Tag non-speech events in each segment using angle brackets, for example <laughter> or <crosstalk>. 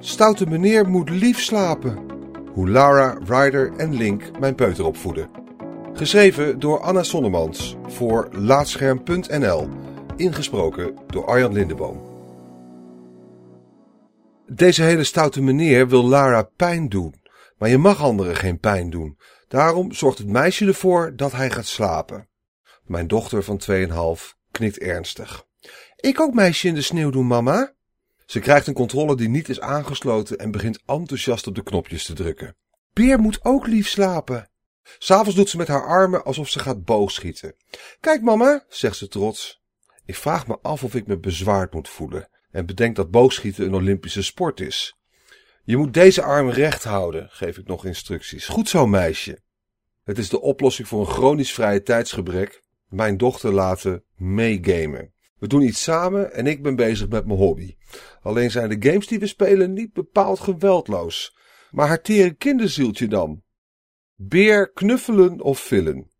Stoute meneer moet lief slapen. Hoe Lara, Ryder en Link mijn peuter opvoeden. Geschreven door Anna Sonnemans voor Laatscherm.nl. Ingesproken door Arjan Lindeboom. Deze hele stoute meneer wil Lara pijn doen. Maar je mag anderen geen pijn doen. Daarom zorgt het meisje ervoor dat hij gaat slapen. Mijn dochter van 2,5 knikt ernstig. Ik ook meisje in de sneeuw doen, mama? Ze krijgt een controle die niet is aangesloten en begint enthousiast op de knopjes te drukken. Beer moet ook lief slapen. S'avonds doet ze met haar armen alsof ze gaat boogschieten. Kijk, mama, zegt ze trots. Ik vraag me af of ik me bezwaard moet voelen en bedenk dat boogschieten een Olympische sport is. Je moet deze arm recht houden, geef ik nog instructies. Goed zo, meisje. Het is de oplossing voor een chronisch vrije tijdsgebrek. Mijn dochter laten meegamen. We doen iets samen en ik ben bezig met mijn hobby. Alleen zijn de games die we spelen niet bepaald geweldloos. Maar haar tere kinderzieltje dan? Beer knuffelen of villen?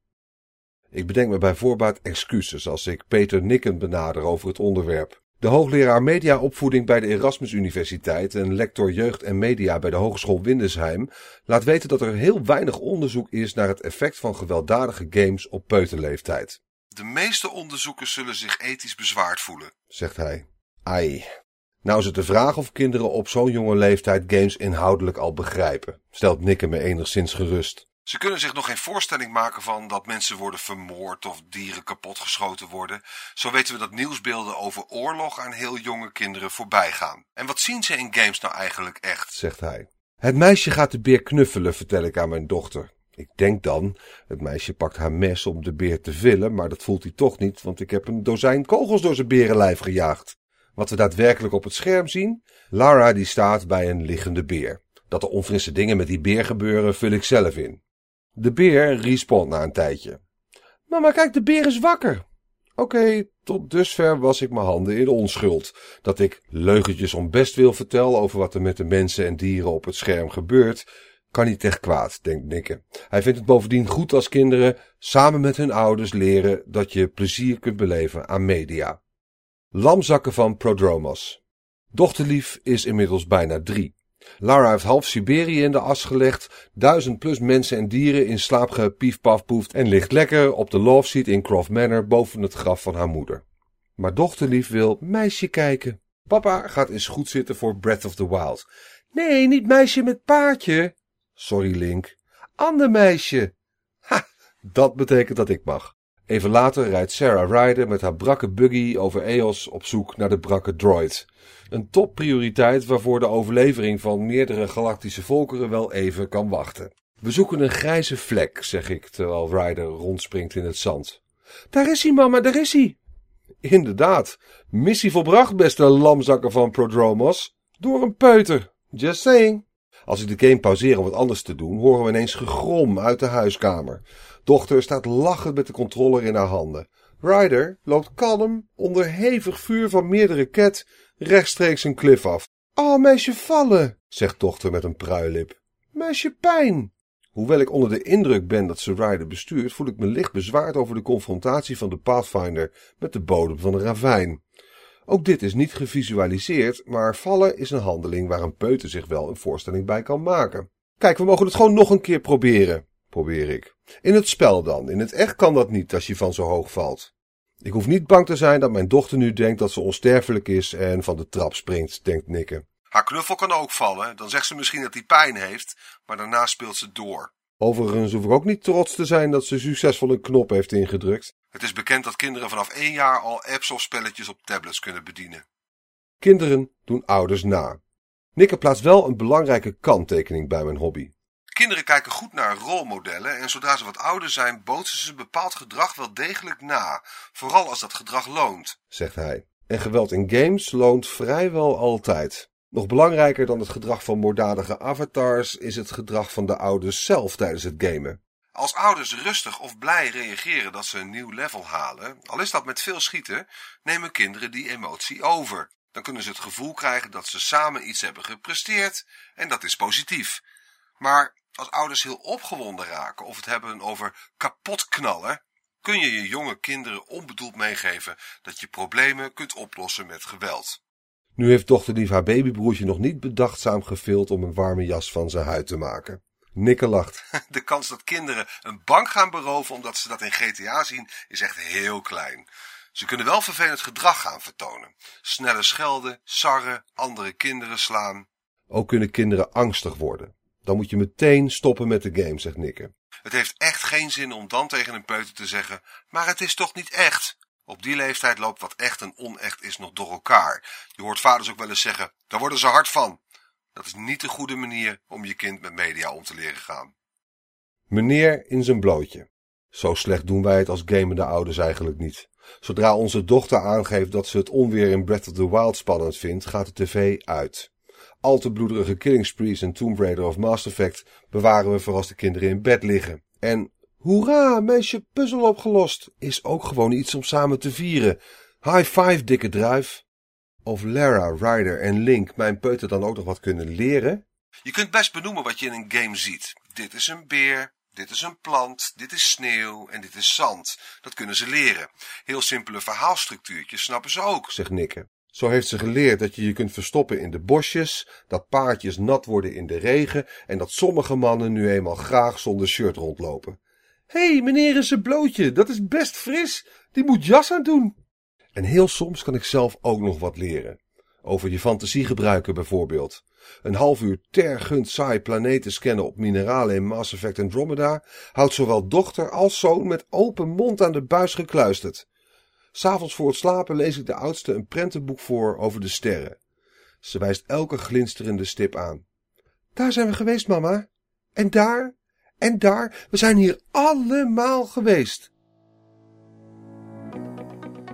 Ik bedenk me bij voorbaat excuses als ik Peter Nikken benader over het onderwerp. De hoogleraar mediaopvoeding bij de Erasmus Universiteit en lector jeugd en media bij de Hogeschool Windesheim laat weten dat er heel weinig onderzoek is naar het effect van gewelddadige games op peuterleeftijd. De meeste onderzoekers zullen zich ethisch bezwaard voelen, zegt hij. Ai. Nou is het de vraag of kinderen op zo'n jonge leeftijd games inhoudelijk al begrijpen, stelt Nikke me enigszins gerust. Ze kunnen zich nog geen voorstelling maken van dat mensen worden vermoord of dieren kapotgeschoten worden. Zo weten we dat nieuwsbeelden over oorlog aan heel jonge kinderen voorbij gaan. En wat zien ze in games nou eigenlijk echt, zegt hij. Het meisje gaat de beer knuffelen, vertel ik aan mijn dochter. Ik denk dan, het meisje pakt haar mes om de beer te villen, maar dat voelt hij toch niet, want ik heb een dozijn kogels door zijn berenlijf gejaagd. Wat we daadwerkelijk op het scherm zien? Lara die staat bij een liggende beer. Dat er onfrisse dingen met die beer gebeuren, vul ik zelf in. De beer respawnt na een tijdje. Mama, kijk, de beer is wakker. Oké, tot dusver was ik mijn handen in onschuld. Dat ik leugentjes om best wil vertel over wat er met de mensen en dieren op het scherm gebeurt, kan niet echt kwaad, denkt Nikke. Hij vindt het bovendien goed als kinderen samen met hun ouders leren dat je plezier kunt beleven aan media. Lamzakken van Prodromos. Dochterlief is inmiddels bijna drie. Lara heeft half Siberië in de as gelegd, duizend plus mensen en dieren in slaap gepiefpafpoeft en ligt lekker op de love seat in Croft Manor boven het graf van haar moeder. Maar dochterlief wil meisje kijken. Papa gaat eens goed zitten voor Breath of the Wild. Nee, niet meisje met paardje. Sorry, Link. Ander meisje. Ha, dat betekent dat ik mag. Even later rijdt Sarah Ryder met haar brakke buggy over Eos op zoek naar de brakke droid. Een topprioriteit waarvoor de overlevering van meerdere galactische volkeren wel even kan wachten. We zoeken een grijze vlek, zeg ik, terwijl Ryder rondspringt in het zand. Daar is hij, mama, daar is hij. Inderdaad, missie volbracht, beste lamzakken van Prodromos. Door een peuter. Just saying. Als ik de game pauzeer om wat anders te doen, horen we ineens gegrom uit de huiskamer. Dochter staat lachend met de controller in haar handen. Ryder loopt kalm, onder hevig vuur van meerdere cat, rechtstreeks een klif af. Oh, meisje vallen, zegt dochter met een pruilip. Meisje pijn. Hoewel ik onder de indruk ben dat ze Ryder bestuurt, voel ik me licht bezwaard over de confrontatie van de Pathfinder met de bodem van de ravijn. Ook dit is niet gevisualiseerd, maar vallen is een handeling waar een peuter zich wel een voorstelling bij kan maken. Kijk, we mogen het gewoon nog een keer proberen, probeer ik. In het spel dan. In het echt kan dat niet als je van zo hoog valt. Ik hoef niet bang te zijn dat mijn dochter nu denkt dat ze onsterfelijk is en van de trap springt, denkt Nikke. Haar knuffel kan ook vallen, dan zegt ze misschien dat hij pijn heeft, maar daarna speelt ze door. Overigens hoef ik ook niet trots te zijn dat ze succesvol een knop heeft ingedrukt. Het is bekend dat kinderen vanaf één jaar al apps of spelletjes op tablets kunnen bedienen. Kinderen doen ouders na. Nikke plaatst wel een belangrijke kanttekening bij mijn hobby. Kinderen kijken goed naar rolmodellen en zodra ze wat ouder zijn, bootsen ze bepaald gedrag wel degelijk na, vooral als dat gedrag loont, zegt hij. En geweld in games loont vrijwel altijd. Nog belangrijker dan het gedrag van moorddadige avatars is het gedrag van de ouders zelf tijdens het gamen. Als ouders rustig of blij reageren dat ze een nieuw level halen, al is dat met veel schieten, nemen kinderen die emotie over. Dan kunnen ze het gevoel krijgen dat ze samen iets hebben gepresteerd en dat is positief. Maar als ouders heel opgewonden raken of het hebben over kapotknallen, kun je je jonge kinderen onbedoeld meegeven dat je problemen kunt oplossen met geweld. Nu heeft dochterlief haar babybroertje nog niet bedachtzaam gevild om een warme jas van zijn huid te maken. Nikke lacht. <laughs> De kans dat kinderen een bank gaan beroven omdat ze dat in GTA zien is echt heel klein. Ze kunnen wel vervelend gedrag gaan vertonen. Sneller schelden, sarren, andere kinderen slaan. Ook kunnen kinderen angstig worden. Dan moet je meteen stoppen met de game, zegt Nikke. Het heeft echt geen zin om dan tegen een peuter te zeggen, maar het is toch niet echt? Op die leeftijd loopt wat echt en onecht is nog door elkaar. Je hoort vaders ook wel eens zeggen, daar worden ze hard van. Dat is niet de goede manier om je kind met media om te leren gaan. Meneer in zijn blootje. Zo slecht doen wij het als gamende ouders eigenlijk niet. Zodra onze dochter aangeeft dat ze het onweer in Breath of the Wild spannend vindt, gaat de tv uit. Al te bloederige Killing Sprees en Tomb Raider of Mass Effect bewaren we voor als de kinderen in bed liggen. En hoera, meisje puzzel opgelost, is ook gewoon iets om samen te vieren. High five, dikke druif. Of Lara, Ryder en Link mijn peuter dan ook nog wat kunnen leren? Je kunt best benoemen wat je in een game ziet. Dit is een beer, dit is een plant, dit is sneeuw en dit is zand. Dat kunnen ze leren. Heel simpele verhaalstructuurtjes snappen ze ook, zegt Nikke. Zo heeft ze geleerd dat je je kunt verstoppen in de bosjes, dat paardjes nat worden in de regen en dat sommige mannen nu eenmaal graag zonder shirt rondlopen. Hé, hey, meneer is een blootje, dat is best fris. Die moet jas aan doen. En heel soms kan ik zelf ook nog wat leren. Over je fantasie gebruiken bijvoorbeeld. Een half uur tergend saai planeten scannen op mineralen in Mass Effect Andromeda houdt zowel dochter als zoon met open mond aan de buis gekluisterd. S'avonds voor het slapen lees ik de oudste een prentenboek voor over de sterren. Ze wijst elke glinsterende stip aan. Daar zijn we geweest, mama. En daar. En daar. We zijn hier allemaal geweest.